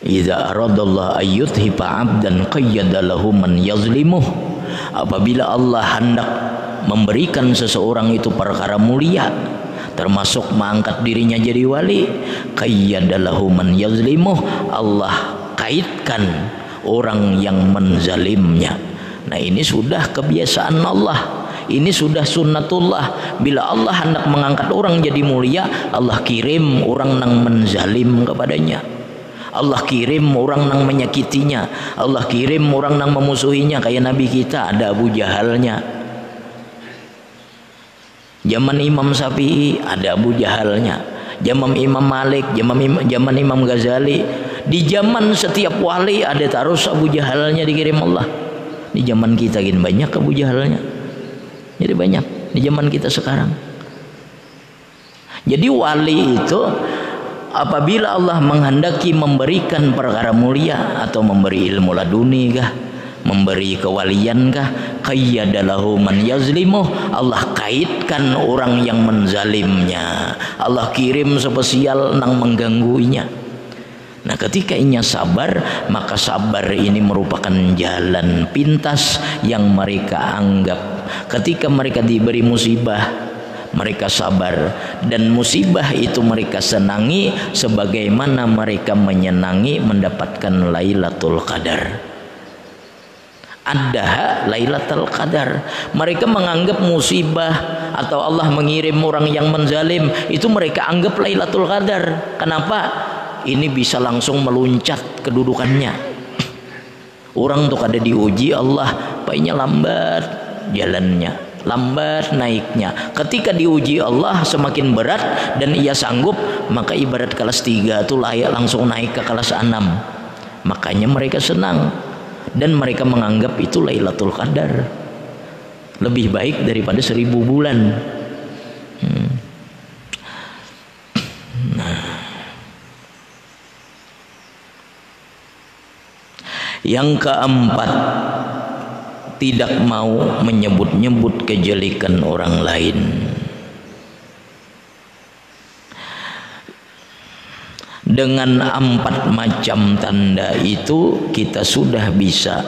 Iza aradallah ayyuthifa abdan lahu man yazlimuh. Apabila Allah hendak memberikan seseorang itu perkara mulia termasuk mengangkat dirinya jadi wali qayyadalahu man yazlimuh Allah kaitkan orang yang menzalimnya. Nah ini sudah kebiasaan Allah ini sudah sunnatullah bila Allah hendak mengangkat orang jadi mulia Allah kirim orang yang menzalim kepadanya Allah kirim orang yang menyakitinya Allah kirim orang yang memusuhinya kayak Nabi kita ada Abu Jahalnya Zaman Imam Syafi'i ada Abu Jahalnya. Zaman Imam Malik, zaman Imam, zaman Imam Ghazali. Di zaman setiap wali ada terus Abu Jahalnya dikirim Allah. Di zaman kita gini banyak Abu Jahalnya. Jadi banyak di zaman kita sekarang. Jadi wali itu apabila Allah menghendaki memberikan perkara mulia atau memberi ilmu laduni kah memberi kewalian kah qayyadalahu man yazlimuh Allah kaitkan orang yang menzalimnya Allah kirim spesial nang menggangguinya Nah ketika inya sabar maka sabar ini merupakan jalan pintas yang mereka anggap ketika mereka diberi musibah mereka sabar dan musibah itu mereka senangi sebagaimana mereka menyenangi mendapatkan Lailatul Qadar ada Lailatul Qadar. Mereka menganggap musibah atau Allah mengirim orang yang menzalim itu mereka anggap Lailatul Qadar. Kenapa? Ini bisa langsung meluncat kedudukannya. Orang tuh kada diuji Allah, paginya lambat jalannya, lambat naiknya. Ketika diuji Allah semakin berat dan ia sanggup, maka ibarat kelas tiga itu layak langsung naik ke kelas enam. Makanya mereka senang dan mereka menganggap itu Lailatul Qadar lebih baik daripada seribu bulan hmm. nah. yang keempat tidak mau menyebut-nyebut kejelekan orang lain. Dengan empat macam tanda itu kita sudah bisa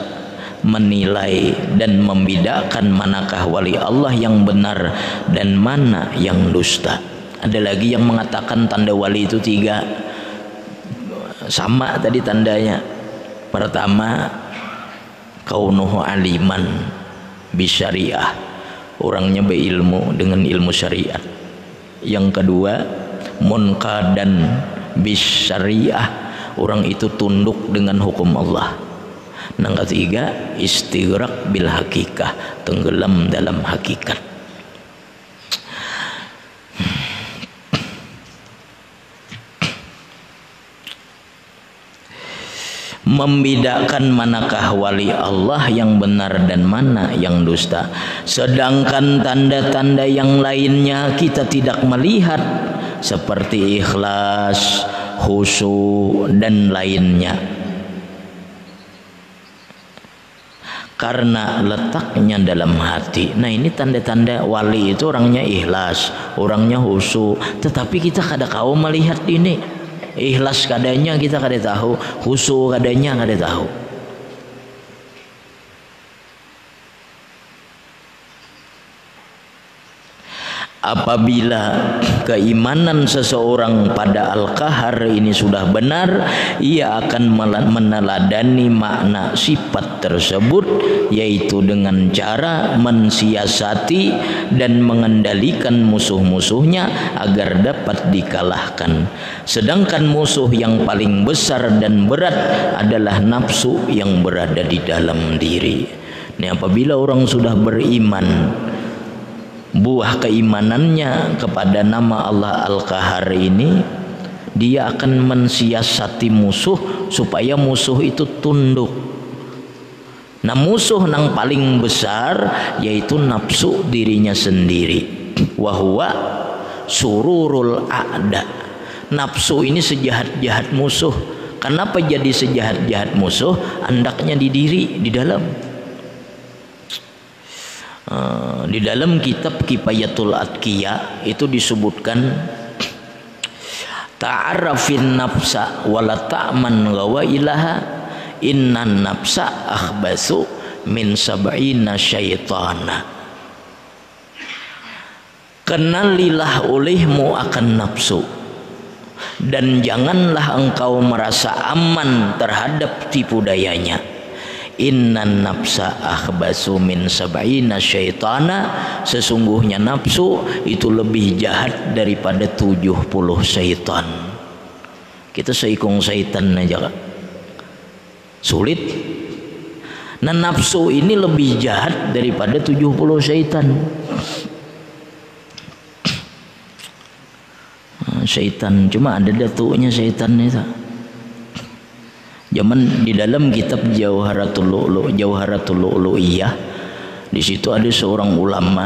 menilai dan membedakan manakah wali Allah yang benar dan mana yang dusta. Ada lagi yang mengatakan tanda wali itu tiga. Sama tadi tandanya. Pertama kaunuhu aliman bisyariah. Orangnya berilmu dengan ilmu syariat yang kedua munkadan bis syariah orang itu tunduk dengan hukum Allah. Yang ketiga istighraq bil hakikah tenggelam dalam hakikat membedakan manakah wali Allah yang benar dan mana yang dusta sedangkan tanda-tanda yang lainnya kita tidak melihat seperti ikhlas khusyuk dan lainnya karena letaknya dalam hati. Nah ini tanda-tanda wali itu orangnya ikhlas, orangnya khusyuk. Tetapi kita kada kau melihat ini ikhlas kadanya kita kada tahu. Khusyuk kadanya kada tahu apabila keimanan seseorang pada Al-Qahar ini sudah benar ia akan meneladani makna sifat tersebut yaitu dengan cara mensiasati dan mengendalikan musuh-musuhnya agar dapat dikalahkan. Sedangkan musuh yang paling besar dan berat adalah nafsu yang berada di dalam diri. Ini apabila orang sudah beriman buah keimanannya kepada nama Allah Al-Qahar ini dia akan mensiasati musuh supaya musuh itu tunduk. Nah musuh yang paling besar yaitu nafsu dirinya sendiri. Wahwa sururul a'da. Nafsu ini sejahat-jahat musuh. Kenapa jadi sejahat-jahat musuh? Andaknya di diri di dalam Uh, di dalam kitab Kifayatul Atqiya itu disebutkan ta'arrafin nafsa wala ta'man gawa ilaha innan nafsa akhbasu min sab'ina syaitana. Kenalilah olehmu akan nafsu dan janganlah engkau merasa aman terhadap tipu dayanya innan nafsa akhbasu min sab'ina syaitana. Sesungguhnya nafsu itu lebih jahat daripada 70 syaitan. Kita seikung syaitan aja sulit. Nah nafsu ini lebih jahat daripada 70 syaitan. Syaitan cuma ada datuknya syaitan itu Zaman di dalam kitab Jauharatul Lu'lu, Jauharatul Lu'lu'iyah di situ ada seorang ulama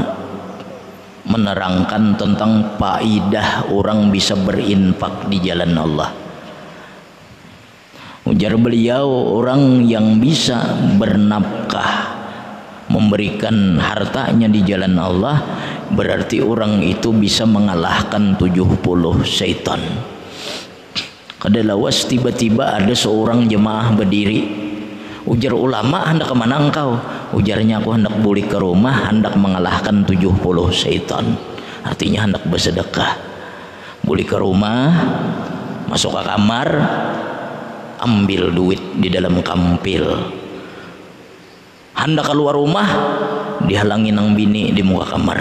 menerangkan tentang faidah orang bisa berinfak di jalan Allah. Ujar beliau orang yang bisa bernafkah memberikan hartanya di jalan Allah berarti orang itu bisa mengalahkan 70 syaitan kada lawas tiba-tiba ada seorang jemaah berdiri. Ujar ulama hendak ke mana engkau? Ujarnya aku hendak balik ke rumah hendak mengalahkan 70 syaitan. Artinya hendak bersedekah. Balik ke rumah masuk ke kamar ambil duit di dalam kampil. Hendak keluar rumah dihalangi nang bini di muka kamar.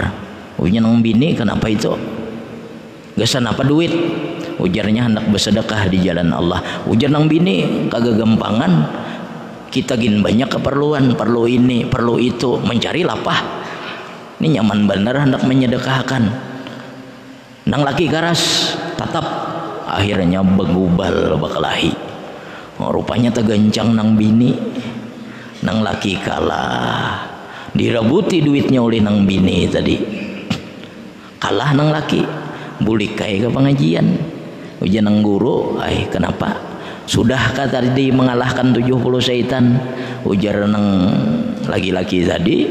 Ujian nang bini kenapa itu? Gasan apa duit ujarnya hendak bersedekah di jalan Allah. Ujar nang bini kagak gampangan. Kita gin banyak keperluan perlu ini perlu itu. Mencari lapah. Ini nyaman benar hendak menyedekahkan. Nang laki karas tatap. Akhirnya begubal bakalahi oh, rupanya tegancang nang bini. Nang laki kalah. Dirabuti duitnya oleh nang bini tadi. Kalah nang laki. Bulik kayak ke pengajian ujian ng guru ay kenapa? Sudah kata tadi mengalahkan 70 syaitan. Ujar nang laki-laki tadi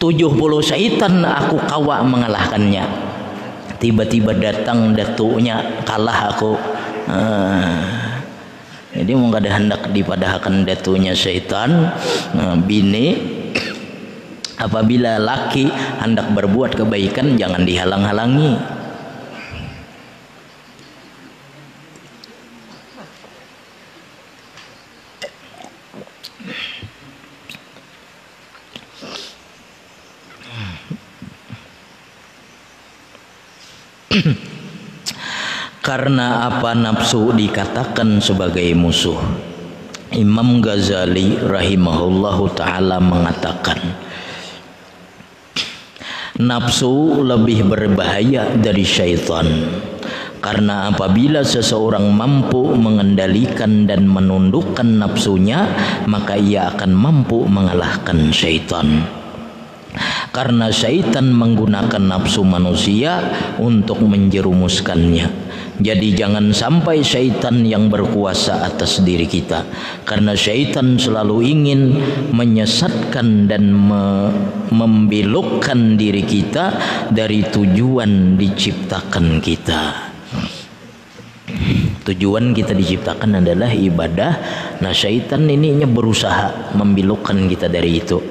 70 syaitan aku kawa mengalahkannya. Tiba-tiba datang datuknya kalah aku. Ah. jadi ada hendak dipadahkan datunya syaitan ah, bini apabila laki hendak berbuat kebaikan jangan dihalang-halangi. Karena apa nafsu dikatakan sebagai musuh? Imam Ghazali rahimahullahu taala mengatakan nafsu lebih berbahaya dari syaitan karena apabila seseorang mampu mengendalikan dan menundukkan nafsunya maka ia akan mampu mengalahkan syaitan karena syaitan menggunakan nafsu manusia untuk menjerumuskannya. Jadi jangan sampai syaitan yang berkuasa atas diri kita. Karena syaitan selalu ingin menyesatkan dan me membelokkan diri kita dari tujuan diciptakan kita. Tujuan kita diciptakan adalah ibadah. Nah syaitan ininya berusaha membelokkan kita dari itu.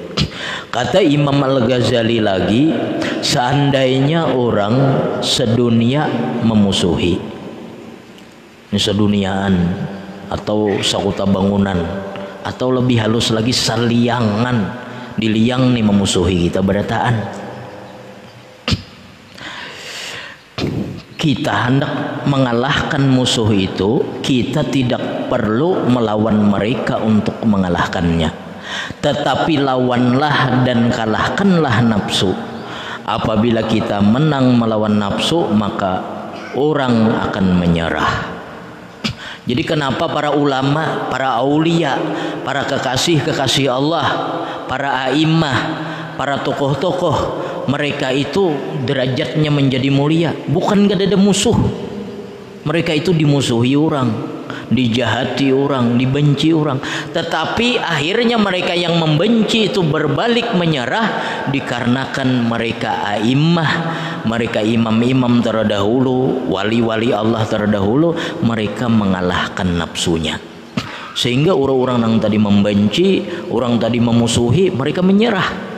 Kata Imam Al-Ghazali lagi seandainya orang sedunia memusuhi seduniaan atau sakuta bangunan atau lebih halus lagi saliangan diliang nih memusuhi kita berataan kita hendak mengalahkan musuh itu, kita tidak perlu melawan mereka untuk mengalahkannya. Tetapi lawanlah dan kalahkanlah nafsu. Apabila kita menang melawan nafsu, maka orang akan menyerah. Jadi kenapa para ulama, para aulia, para kekasih-kekasih Allah, para a'immah, para tokoh-tokoh mereka itu derajatnya menjadi mulia. Bukan gak ada musuh. Mereka itu dimusuhi orang dijahati orang dibenci orang tetapi akhirnya mereka yang membenci itu berbalik menyerah dikarenakan mereka a'immah mereka imam-imam terdahulu wali-wali Allah terdahulu mereka mengalahkan nafsunya sehingga orang-orang yang tadi membenci orang tadi memusuhi mereka menyerah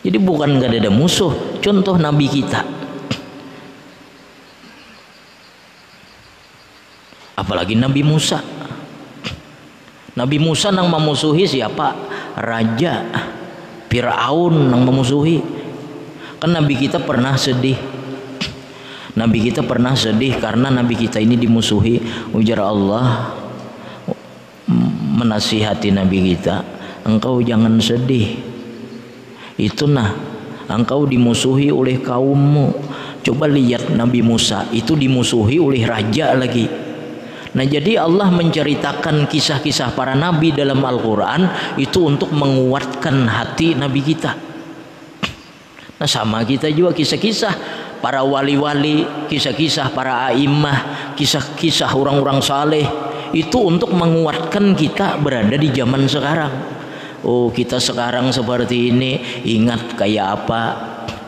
jadi bukan gak ada musuh. Contoh Nabi kita. Apalagi Nabi Musa. Nabi Musa nang memusuhi siapa? Raja. Fir'aun nang memusuhi. Kan Nabi kita pernah sedih. Nabi kita pernah sedih karena Nabi kita ini dimusuhi. Ujar Allah menasihati Nabi kita. Engkau jangan sedih itu nah engkau dimusuhi oleh kaummu coba lihat Nabi Musa itu dimusuhi oleh raja lagi Nah jadi Allah menceritakan kisah-kisah para nabi dalam Al-Quran itu untuk menguatkan hati nabi kita. Nah sama kita juga kisah-kisah para wali-wali, kisah-kisah para a'immah, kisah-kisah orang-orang saleh itu untuk menguatkan kita berada di zaman sekarang. Oh kita sekarang seperti ini ingat kayak apa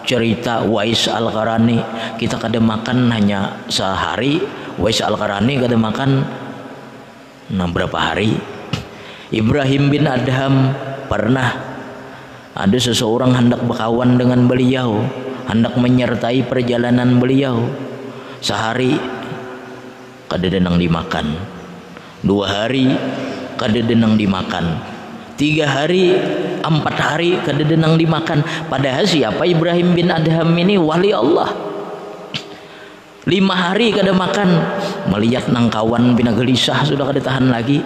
cerita Wais Al Qarani kita kada makan hanya sehari Wais Al Qarani kada makan nah berapa hari. Ibrahim bin Adham pernah ada seseorang hendak berkawan dengan beliau hendak menyertai perjalanan beliau. Sehari kada denang dimakan. Dua hari kada denang dimakan. Tiga hari empat hari kededenang dimakan. Padahal siapa Ibrahim bin Adham ini? Wali Allah lima hari kada makan. Melihat nangkawan bina gelisah sudah kada tahan lagi.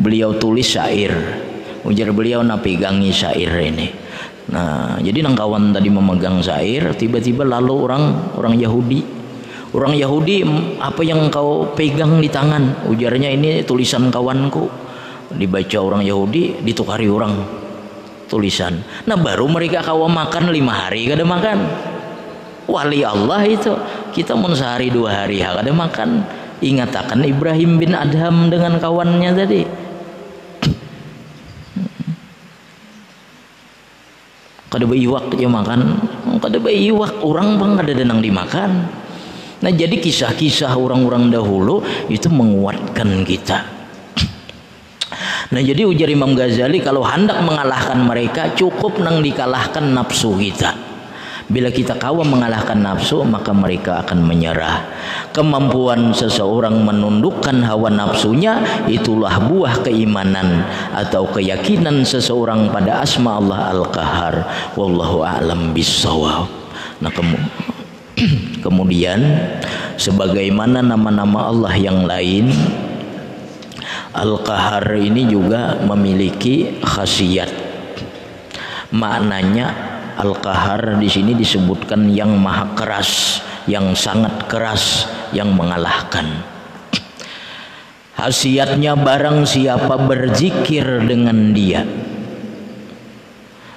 Beliau tulis syair. Ujar beliau na pegangi syair ini. Nah jadi nangkawan tadi memegang syair tiba-tiba lalu orang orang Yahudi. Orang Yahudi apa yang kau pegang di tangan? Ujarnya ini tulisan kawanku. Dibaca orang Yahudi ditukari orang. Tulisan. Nah baru mereka kawa makan lima hari kada makan. Wali Allah itu kita mau sehari dua hari kada makan. Ingat akan Ibrahim bin Adham dengan kawannya tadi. Kada iwak dia makan. Kada iwak orang bang kada denang dimakan. Nah jadi kisah-kisah orang-orang dahulu itu menguatkan kita. Nah jadi ujar Imam Ghazali kalau hendak mengalahkan mereka cukup nang dikalahkan nafsu kita. Bila kita kawa mengalahkan nafsu maka mereka akan menyerah. Kemampuan seseorang menundukkan hawa nafsunya itulah buah keimanan atau keyakinan seseorang pada asma Allah Al-Qahar. Wallahu a'lam bissawab. Nah [clears throat] kemudian sebagaimana nama-nama Allah yang lain Al-Qahar ini juga memiliki khasiat. Maknanya Al-Qahar di sini disebutkan yang maha keras, yang sangat keras yang mengalahkan. Hasiatnya barang siapa berzikir dengan dia.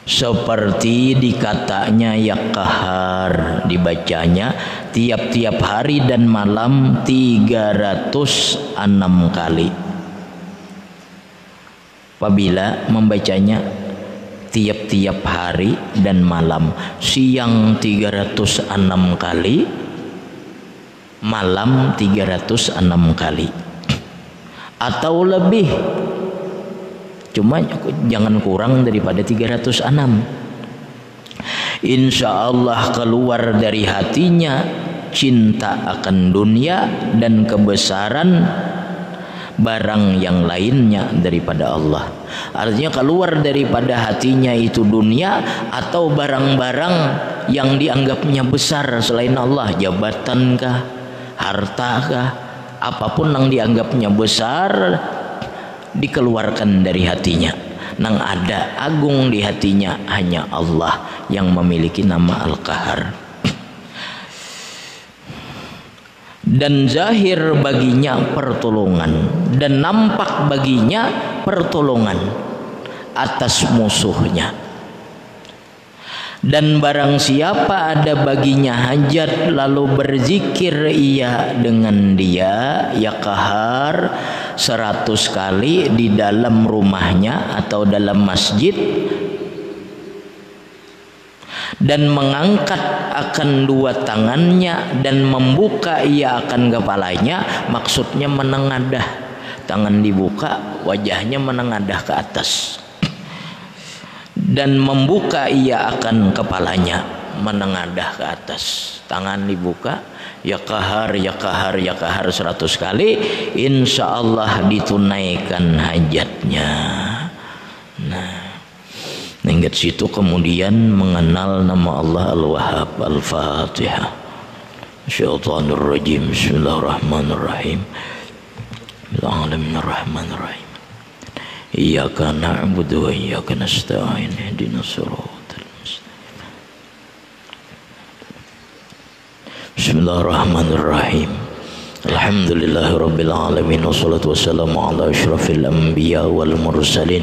Seperti dikatanya ya kahar dibacanya tiap-tiap hari dan malam 306 kali. Apabila membacanya tiap-tiap hari dan malam. Siang 306 kali malam 306 kali. Atau lebih. Cuma jangan kurang daripada 306 Insya Allah keluar dari hatinya cinta akan dunia dan kebesaran barang yang lainnya daripada Allah. Artinya keluar daripada hatinya itu dunia atau barang-barang yang dianggapnya besar selain Allah, jabatankah, hartakah, apa pun yang dianggapnya besar dikeluarkan dari hatinya. Nang ada agung di hatinya hanya Allah yang memiliki nama Al-Qahar dan zahir baginya pertolongan. Dan nampak baginya pertolongan atas musuhnya. Dan barang siapa ada baginya hajat lalu berzikir ia dengan dia ya kahar seratus kali di dalam rumahnya atau dalam masjid dan mengangkat akan dua tangannya dan membuka ia akan kepalanya. Maksudnya menengadah. Tangan dibuka wajahnya menengadah ke atas. Dan membuka ia akan kepalanya menengadah ke atas. Tangan dibuka ya kahar ya kahar ya kahar seratus kali. Insya Allah ditunaikan hajatnya. Nah Hingga situ kemudian mengenal nama Allah Al-Wahhab Al-Fatihah. Syaitanur rajim. Bismillahirrahmanirrahim. Bismillahirrahmanirrahim. Iyyaka na'budu wa iyyaka nasta'in. Ihdinas siratal mustaqim. Bismillahirrahmanirrahim. نستعين اهدنا الصراط المستقيم بسم الله الرحمن الرحيم الحمد لله رب العالمين والصلاة والسلام على أشرف الأنبياء والمرسلين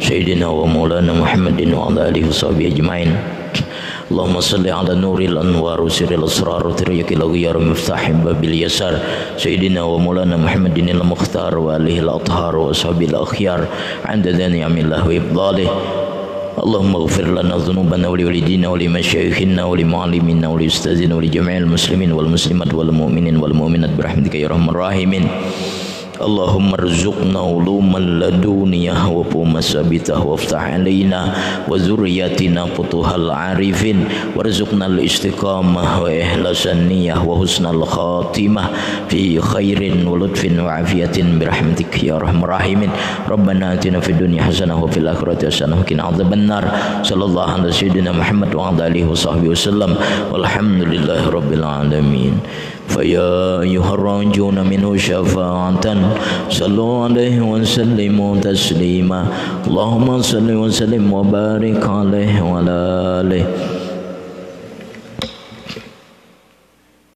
سيدنا ومولانا محمد وعلى آله وصحبه أجمعين اللهم صل على نور الأنوار وسر الأسرار وتريك الأغيار مفتاح باب اليسار سيدنا ومولانا محمد المختار وآله الأطهار وأصحابه الأخيار عند نعم الله وإفضاله اللهم اغفر لنا ذنوبنا ولوالدينا ولمشايخنا ولمعلمينا ولأستاذنا ولجميع المسلمين والمسلمات والمؤمنين والمؤمنات برحمتك يا أرحم الراحمين. اللهم ارزقنا علوم اللدونية وقوم ثابتة وافتح علينا وذرياتنا فتوح العارفين. وارزقنا الاستقامة وإخلاص النية وحسن الخاتمة في خير ولطف وعافية برحمتك يا أرحم الراحمين. ربنا آتنا في الدنيا حسنة وفي الآخرة حسنة وقنا عذاب النار. صلى الله على سيدنا محمد وعلى آله وصحبه وسلم. والحمد لله رب العالمين. فيا أيها الراجون منه شفاعة صلوا عليه وسلموا تسليما. اللهم صل وسلم وبارك عليه وعلى آله.